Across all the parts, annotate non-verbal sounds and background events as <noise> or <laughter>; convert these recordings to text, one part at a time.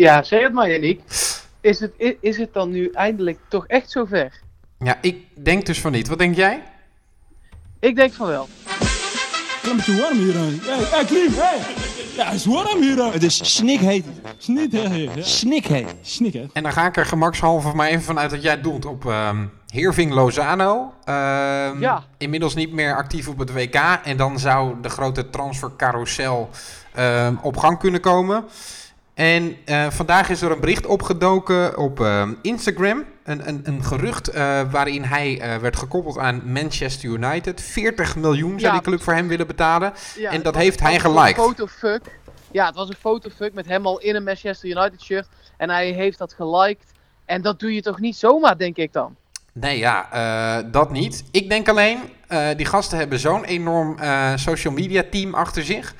Ja, zeg het maar, Yannick. Is het, is het dan nu eindelijk toch echt zover? Ja, ik denk dus van niet. Wat denk jij? Ik denk van wel. Het te warm hier aan. Hey, hey Klim, hey. Ja, het is warm hier aan. Het is snikheet. Snikheet. Snik, hè. En dan ga ik er gemakshalve maar even vanuit dat jij doelt op ehm Heerving Lozano. Ehm, Ja. Inmiddels niet meer actief op het WK. En dan zou de grote transfercarousel ehm, op gang kunnen komen. En eh, vandaag is er een bericht opgedoken op ehm, Instagram. Een, een, een gerucht eh, waarin hij eh, werd gekoppeld aan Manchester United. 40 miljoen zou Ja. die club voor hem willen betalen. Ja, En dat heeft hij geliked. Een fotofuck. Ja, het was een fotofuck met hem al in een Manchester United shirt. En hij heeft dat geliked. En dat doe je toch niet zomaar, denk ik dan? Nee, ja, dat niet. Ik denk alleen, die gasten hebben zo'n enorm social media team achter zich.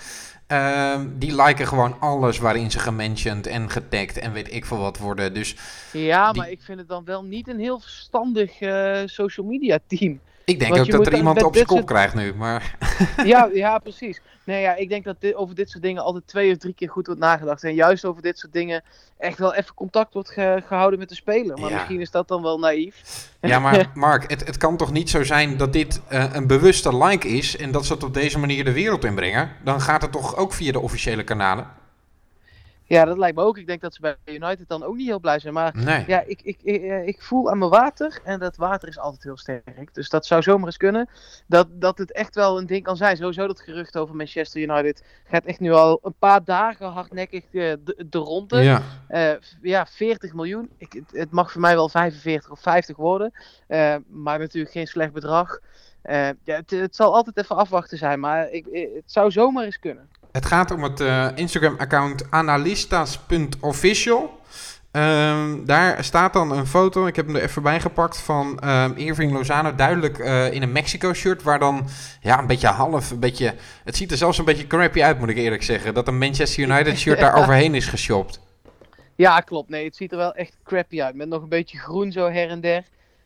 Ehm, die liken gewoon alles waarin ze gementioned en getagd en weet ik veel wat worden. Dus Ja, Die- maar ik vind het dan wel niet een heel verstandig eh, social media team. Ik denk Want ook dat er iemand op zijn kop soort- krijgt nu. Maar <laughs> ja, ja, precies. Nee, ja, ik denk dat dit, over dit soort dingen altijd twee of drie keer goed wordt nagedacht. En juist over dit soort dingen echt wel even contact wordt ge- gehouden met de speler. Maar Ja. misschien is dat dan wel naïef. ja, maar <laughs> Mark, het, het kan toch niet zo zijn dat dit eh, een bewuste like is en dat ze het op deze manier de wereld inbrengen? Dan gaat het toch ook via de officiële kanalen? Ja, dat lijkt me ook. Ik denk dat ze bij United dan ook niet heel blij zijn. Maar Nee. ja, ik, ik, ik, eh, ik voel aan mijn water. En dat water is altijd heel sterk. Dus dat zou zomaar eens kunnen. Dat, dat het echt wel een ding kan zijn. Sowieso dat gerucht over Manchester United gaat echt nu al een paar dagen hardnekkig eh, de, de ronde. Ja. Eh, ja, 40 miljoen. Ik, het, mag voor mij wel 45 of 50 worden. Maar natuurlijk geen slecht bedrag. Eh, ja, het, het zal altijd even afwachten zijn. Maar ik, eh, het zou zomaar eens kunnen. Het gaat om het eh, Instagram-account analistas.official. Ehm, daar staat dan een foto, ik heb hem er even bij gepakt, van ehm Irving Lozano. Duidelijk in een Mexico-shirt, waar dan ja, een beetje half, een beetje... Het ziet er zelfs een beetje crappy uit, moet ik eerlijk zeggen. Dat een Manchester United-shirt <laughs> daar overheen is geshopt. Ja, klopt. Nee, het ziet er wel echt crappy uit. Met nog een beetje groen zo her en der.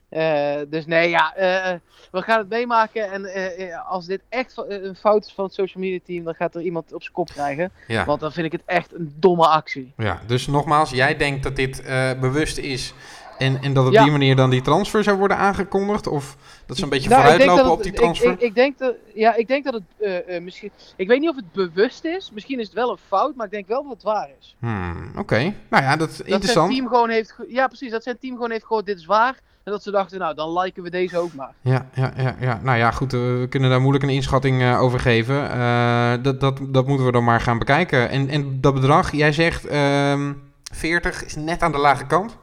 Eh, dus nee, ja, eh, we gaan het meemaken. En eh, eh, als dit echt een fout is van het social media team, dan gaat er iemand op zijn kop krijgen. Ja. Want dan vind ik het echt een domme actie. ja, dus nogmaals, jij denkt dat dit eh, bewust is... En, en dat op Ja. die manier dan die transfer zou worden aangekondigd? Of dat ze een beetje Nou, vooruitlopen op die transfer? Ik, ik, ik denk dat, ja, ik denk dat het eh, eh, misschien. Ik weet niet of het bewust is. Misschien is het wel een fout, maar ik denk wel dat het waar is. Hmm, Oké, nou ja, dat is Dat interessant. zijn team gewoon heeft. Ja, precies. Dat zijn team gewoon heeft gehoord: dit is waar. En dat ze dachten, nou, dan liken we deze ook maar. Ja, ja, ja, ja. Nou ja, goed, eh, we kunnen daar moeilijk een inschatting eh, over geven. Eh, dat, dat, dat moeten we dan maar gaan bekijken. En, en dat bedrag, jij zegt ehm 40 is net aan de lage kant.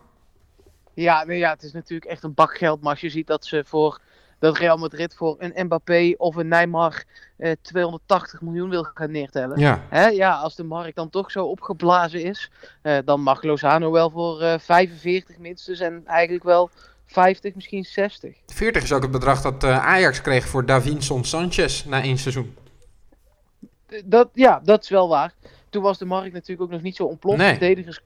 Ja, nee, ja, het is natuurlijk echt een bak geld. Maar als je ziet dat ze voor dat Real Madrid voor een Mbappé of een Neymar eh 280 miljoen wil gaan neertellen. Ja, Hè, ja, als de markt dan toch zo opgeblazen is, eh, dan mag Lozano wel voor eh 45 minstens en eigenlijk wel 50, misschien 60. 40 is ook het bedrag dat eh, Ajax kreeg voor Davinson Sanchez na één seizoen. Dat, ja, dat is wel waar. Toen was de markt natuurlijk ook nog niet zo ontploft. Nee. Verdedigers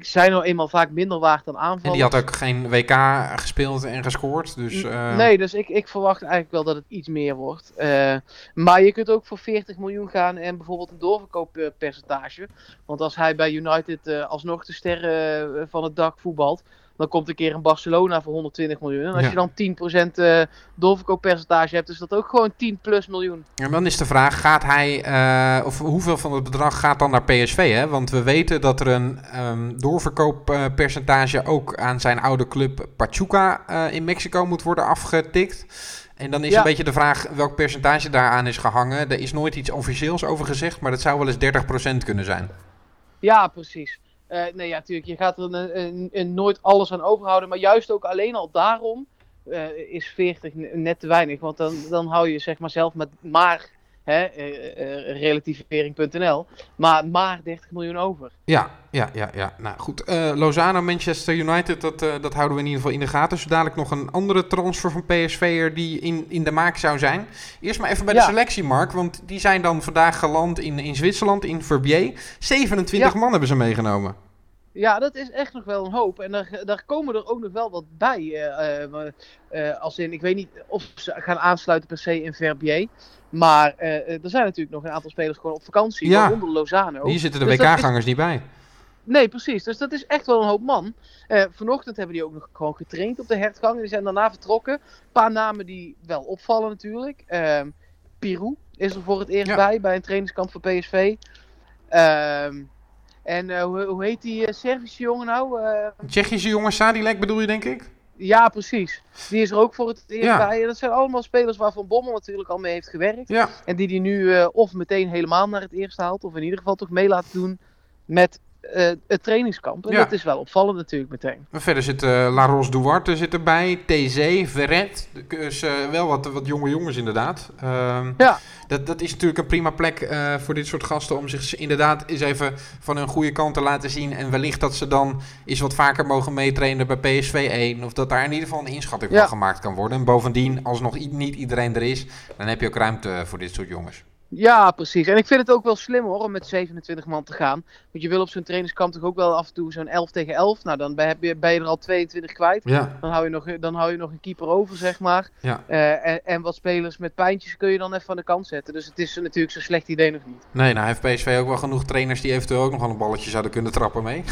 zijn nou eenmaal vaak minder waard dan En aanvallers. die had ook geen WK gespeeld en gescoord. Dus eh, Nee, dus ik, ik verwacht eigenlijk wel dat het iets meer wordt. Eh, maar je kunt ook voor 40 miljoen gaan en bijvoorbeeld een doorverkooppercentage. Want als hij bij United alsnog de sterren van het dak voetbalt, dan komt een keer een Barcelona voor 120 miljoen. En als Ja. je dan 10% eh doorverkooppercentage hebt, is dat ook gewoon 10 plus miljoen. En dan is de vraag, gaat hij, eh, of hoeveel van het bedrag gaat dan naar PSV? Hè? Want we weten dat er een ehm, doorverkooppercentage ook aan zijn oude club Pachuca eh, in Mexico moet worden afgetikt. En dan is Ja. een beetje de vraag welk percentage daaraan is gehangen. Er is nooit iets officieels over gezegd, maar dat zou wel eens 30% kunnen zijn. Ja, precies. Eh, nee, ja, natuurlijk. Je gaat er een, nooit alles aan overhouden. Maar juist ook alleen al daarom eh, is 40 ne- net te weinig. Want dan, dan hou je zeg maar zelf met maar relativering.nl. Maar maar 30 miljoen over. Ja, ja, ja, ja. Nou goed, Eh, Lozano, Manchester United, dat, eh, dat houden we in ieder geval in de gaten. Zo dadelijk nog een andere transfer van PSV'er die in, in de maak zou zijn. Eerst maar even bij de selectie, Mark. Want die zijn dan vandaag geland in, in Zwitserland, in Verbier. 27 Ja. man hebben ze meegenomen. Ja, dat is echt nog wel een hoop. En daar, daar komen er ook nog wel wat bij. eh, eh, eh, als in, ik weet niet of ze gaan aansluiten per se in Verbier. Maar er zijn natuurlijk nog een aantal spelers gewoon op vakantie. Ja. Waaronder Lozano. Hier zitten de Dus is- WK-gangers niet bij. Nee, precies. Dus dat is echt wel een hoop man. Vanochtend hebben die ook nog gewoon getraind op de hertgang. Die zijn daarna vertrokken. Een paar namen die wel opvallen natuurlijk. Ehm Pirou is er voor het eerst Ja. bij, bij een trainingskamp voor PSV. Ehm, en eh, hoe, hoe heet die eh, Servische jongen nou? Eh, Tsjechische jongen Sadilek bedoel je, denk ik? ja, precies. Die is er ook voor het eerst Ja. bij. En dat zijn allemaal spelers waar Van Bommel natuurlijk al mee heeft gewerkt. Ja. En die die nu of meteen helemaal naar het eerste haalt. Of in ieder geval toch mee laten doen met eh, het trainingskamp. En Ja. dat is wel opvallend natuurlijk meteen. Maar verder zit eh La Ros Duarte zit erbij, TZ, Verret. Dus eh, wel wat, wat jonge jongens inderdaad. Ehm, Ja. dat, dat is natuurlijk een prima plek eh, voor dit soort gasten om zich inderdaad eens even van hun goede kant te laten zien. En wellicht dat ze dan eens wat vaker mogen meetrainen bij PSV 1. Of dat daar in ieder geval een inschatting Ja. van gemaakt kan worden. En bovendien, als nog niet iedereen er is, dan heb je ook ruimte voor dit soort jongens. Ja, precies. En ik vind het ook wel slim hoor, om met 27 man te gaan. Want je wil op zo'n trainingskamp toch ook wel af en toe zo'n 11 tegen 11. Nou, dan ben je, ben je er al 22 kwijt. Ja, Dan hou je nog, dan hou je nog een keeper over, zeg maar. ja. Eh, en, en wat spelers met pijntjes kun je dan even aan de kant zetten. Dus het is natuurlijk zo'n slecht idee nog niet. Nee, nou heeft PSV ook wel genoeg trainers die eventueel ook nog wel een balletje zouden kunnen trappen mee. <laughs>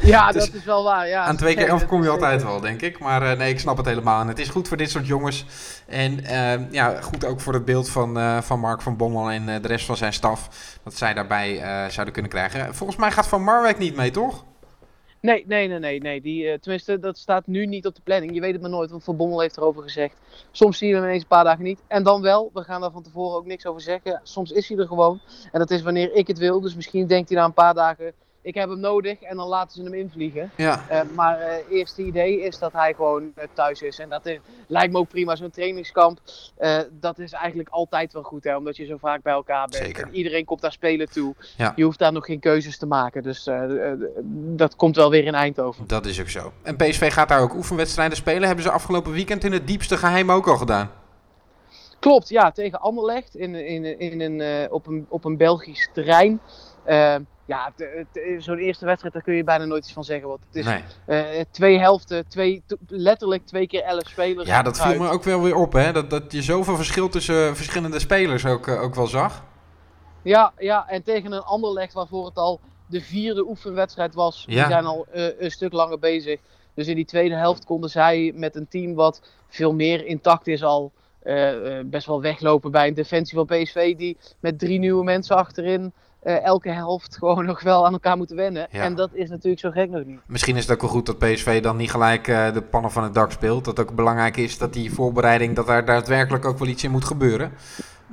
Ja, Dus dat is wel waar. Ja, Aan twee keer Nee, elf dat kom je altijd wel, denk ik. Maar eh, nee, ik snap het helemaal. En het is goed voor dit soort jongens. En eh, ja, goed ook voor het beeld van, van Mark van Bommel en eh, de rest van zijn staf. Dat zij daarbij eh, zouden kunnen krijgen. Volgens mij gaat Van Marwijk niet mee, toch? Nee, nee, nee, nee. nee. Die, eh, tenminste, dat staat nu niet op de planning. Je weet het maar nooit, want Van Bommel heeft erover gezegd. Soms zie je hem ineens een paar dagen niet. En dan wel. We gaan daar van tevoren ook niks over zeggen. Soms is hij er gewoon. En dat is wanneer ik het wil. Dus misschien denkt hij na een paar dagen, ik heb hem nodig. En dan laten ze hem invliegen. Ja. Eh, maar het eerste idee is dat hij gewoon eh, thuis is. En dat is, lijkt me ook prima. Zo'n trainingskamp, eh, dat is eigenlijk altijd wel goed. Hè, omdat je zo vaak bij elkaar bent. Zeker. En iedereen komt daar spelen toe. Ja. Je hoeft daar nog geen keuzes te maken. Dus eh, eh, dat komt wel weer in Eindhoven. Dat is ook zo. En PSV gaat daar ook oefenwedstrijden spelen. Hebben ze afgelopen weekend in het diepste geheim ook al gedaan. Klopt, ja, tegen Anderlecht in, in, in een, eh, op, een, op een Belgisch terrein. Ja, zo'n eerste wedstrijd, daar kun je bijna nooit iets van zeggen. Want het is Nee. eh, twee helften, twee, letterlijk twee keer elf spelers. Ja, dat viel me ook wel weer op, hè. Dat, dat je zoveel verschil tussen eh, verschillende spelers ook, eh, ook wel zag. Ja, ja, en tegen een Anderlecht waarvoor het al de vierde oefenwedstrijd was. Ja. Die zijn al een stuk langer bezig. Dus in die tweede helft konden zij met een team wat veel meer intact is al... best wel weglopen bij een defensie van PSV die met drie nieuwe mensen achterin eh, elke helft gewoon <laughs> nog wel aan elkaar moeten wennen. Ja. En dat is natuurlijk zo gek nog niet. Misschien is het ook wel goed dat PSV dan niet gelijk eh, de pannen van het dak speelt. Dat ook belangrijk is dat die voorbereiding, dat daar daadwerkelijk ook wel iets in moet gebeuren.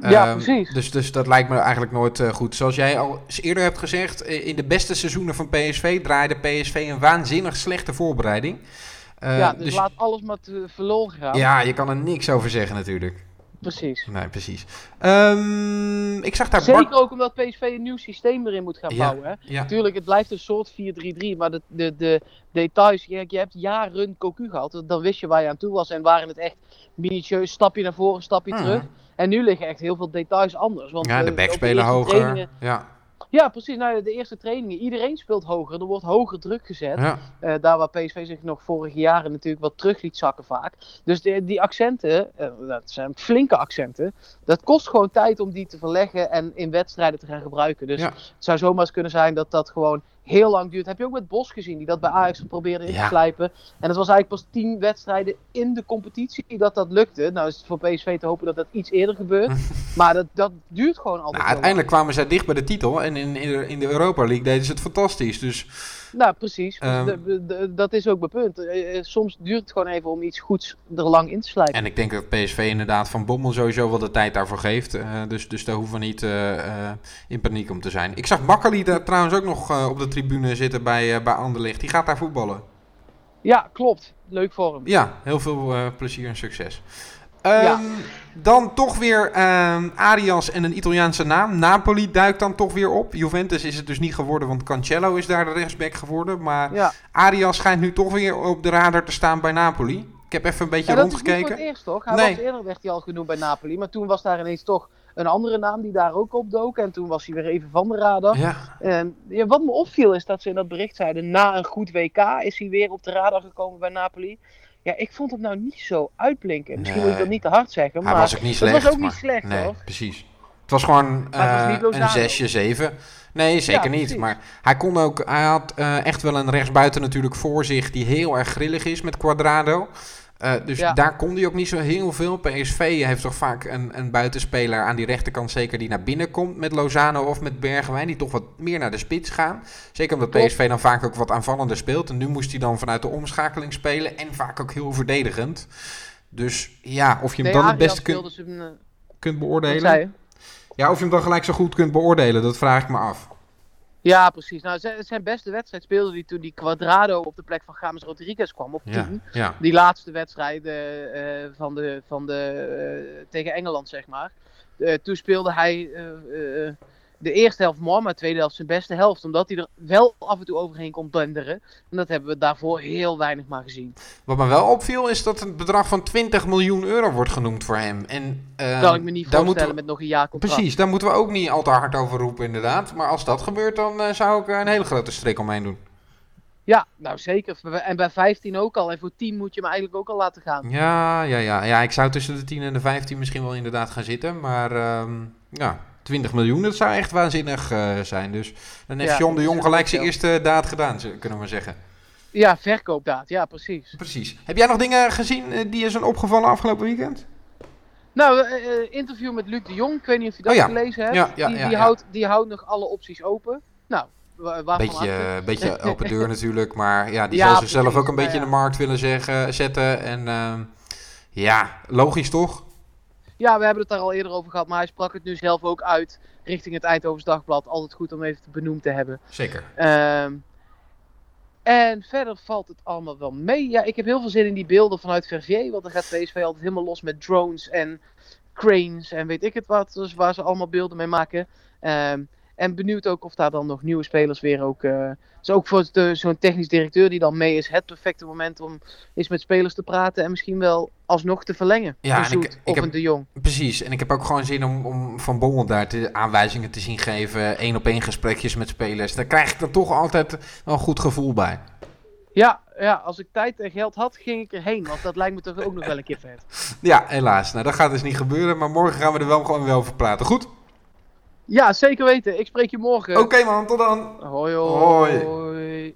Ja, Ehm, precies. Dus, dus dat lijkt me eigenlijk nooit eh, goed. Zoals jij al eerder hebt gezegd, in de beste seizoenen van PSV draaide PSV een waanzinnig slechte voorbereiding. Ja, dus, laat alles maar te verloren gaan. ja, je kan er niks over zeggen natuurlijk. Precies. Nee, precies. Ehm, ik zag daar Zeker Bart- ook omdat PSV een nieuw systeem erin moet gaan Ja. bouwen. Hè? Ja, Natuurlijk, het blijft een soort 4-3-3, maar de, de, de details, je, je hebt jaren Cocu gehad, dan wist je waar je aan toe was en waren het echt minutieus, stapje naar voren, stapje Mhm. terug. En nu liggen echt heel veel details anders. Want, ja eh, de back spelen eerste hoger. Ja, Ja, precies. Nou, de eerste trainingen, iedereen speelt hoger, er wordt hoger druk gezet. ja. Eh, daar waar PSV zich nog vorige jaren natuurlijk wat terug liet zakken vaak. Dus de, die accenten, eh, dat zijn flinke accenten, dat kost gewoon tijd om die te verleggen en in wedstrijden te gaan gebruiken. Dus Ja. het zou zomaar eens kunnen zijn dat dat gewoon heel lang duurt. Heb je ook met Bos gezien, die dat bij Ajax probeerde in Ja. te slijpen. En het was eigenlijk pas tien wedstrijden in de competitie dat dat lukte. Nou is het voor PSV te hopen dat dat iets eerder gebeurt. <laughs> maar dat, dat duurt gewoon altijd Nou, uiteindelijk kwamen zij dicht bij de titel. En in, in, de, Europa League deden ze het fantastisch. Dus. Nou, precies. Ehm. dat is ook mijn punt. Eh, eh, soms duurt het gewoon even om iets goeds er lang in te slijpen. En ik denk dat PSV inderdaad van Bommel sowieso wel de tijd daarvoor geeft. Eh, dus, dus daar hoeven we niet in paniek om te zijn. Ik zag Makkeli daar trouwens ook nog op de tribune zitten bij, bij Anderlecht. Die gaat daar voetballen. Ja, klopt. Leuk voor hem. Ja, heel veel plezier en succes. Ehm, Ja. Dan toch weer ehm, Arias en een Italiaanse naam. Napoli duikt dan toch weer op. Juventus is het dus niet geworden, want Cancelo is daar de rechtsback geworden. Maar Ja. Arias schijnt nu toch weer op de radar te staan bij Napoli. Ik heb even een beetje Ja, dat is niet rondgekeken. eerst toch? Hij Nee. was eerder werd hij al genoemd bij Napoli, maar toen was daar ineens toch een andere naam die daar ook op dook. En toen was hij weer even van de radar. Ja, En ja, wat me opviel is dat ze in dat bericht zeiden, na een goed WK is hij weer op de radar gekomen bij Napoli. Ja, ik vond het nou niet zo uitblinken. Misschien moet ik dat niet te hard zeggen, hij maar was ook niet het slecht. was ook niet slecht nee, hoor. precies. Het was gewoon het was eh, een zesje, zeven. Nee, zeker Ja, niet. Maar hij kon ook. Hij had eh, echt wel een rechtsbuiten natuurlijk voor zich die heel erg grillig is met Quadrado. Eh, dus Ja. daar kon hij ook niet zo heel veel. PSV heeft toch vaak een, een buitenspeler aan die rechterkant zeker die naar binnen komt met Lozano of met Bergwijn. Die toch wat meer naar de spits gaan. Zeker omdat Klopt. PSV dan vaak ook wat aanvallender speelt. En nu moest hij dan vanuit de omschakeling spelen. En vaak ook heel verdedigend. Dus ja, of je hem Nee, dan het beste kunt, eh, kunt beoordelen. Ja, of je hem dan gelijk zo goed kunt beoordelen, dat vraag ik me af. Ja, precies. Nou, zijn, beste wedstrijd speelde hij toen die Quadrado op de plek van James Rodriguez kwam op 10. Ja, ja. Die laatste wedstrijden eh, van de, van de, eh, tegen Engeland, zeg maar. Eh, toen speelde hij eh, eh, de eerste helft mooi, maar de tweede helft zijn beste helft. Omdat hij er wel af en toe overheen kon blenderen. En dat hebben we daarvoor heel weinig maar gezien. Wat me wel opviel is dat een bedrag van 20 miljoen euro wordt genoemd voor hem. En, eh, kan ik me niet voorstellen we- met nog een jaar contract. Precies, daar moeten we ook niet al te hard over roepen inderdaad. Maar als dat gebeurt, dan eh, zou ik er een hele grote strik omheen doen. Ja, nou zeker. En bij 15 ook al. En voor 10 moet je hem eigenlijk ook al laten gaan. Ja, ja, ja. ja, ik zou tussen de 10 en de 15 misschien wel inderdaad gaan zitten. Maar ehm, ja, 20 miljoen, dat zou echt waanzinnig eh, zijn. Dus dan heeft Ja, John de Jong gelijk zijn eerste daad gedaan, kunnen we zeggen. Ja, verkoopdaad. Ja, precies. Precies. Heb jij nog dingen gezien eh, die je zijn opgevallen afgelopen weekend? Nou, eh, interview met Luc de Jong. Ik weet niet of je dat Oh ja. gelezen hebt. Ja, ja, die, die. Houdt, die houdt nog alle opties open. Nou, waarvan Beetje, beetje <laughs> open deur natuurlijk, maar ja, die zal zichzelf ook een beetje in de markt willen zeggen, zetten. En ehm, ja, logisch toch? Ja, we hebben het daar al eerder over gehad. Maar hij sprak het nu zelf ook uit richting het Eindhovens Dagblad. Altijd goed om even te benoemd te hebben. Zeker. Ehm, en verder valt het allemaal wel mee. Ja, ik heb heel veel zin in die beelden vanuit Verviers. Want dan gaat PSV altijd helemaal los met drones en cranes en weet ik het wat. Dus waar ze allemaal beelden mee maken. Ehm, en benieuwd ook of daar dan nog nieuwe spelers weer ook... eh dus ook voor zo'n technisch directeur die dan mee is. Het perfecte moment om eens met spelers te praten. En misschien wel alsnog te verlengen. Ja, en ik- heb- De Jong. Precies. En ik heb ook gewoon zin om, om Van Bommel daar te, aanwijzingen te zien geven. één op één gesprekjes met spelers. Daar krijg ik dan toch altijd wel een goed gevoel bij. Ja, ja, als ik tijd en geld had, ging ik erheen. Want dat lijkt me toch ook nog wel een keer vet. <laughs> Ja, helaas. Nou, dat gaat dus niet gebeuren. Maar morgen gaan we er wel gewoon wel over praten. Goed? Ja, zeker weten. Ik spreek je morgen. Oké man, tot dan. Hoi. hoi. hoi.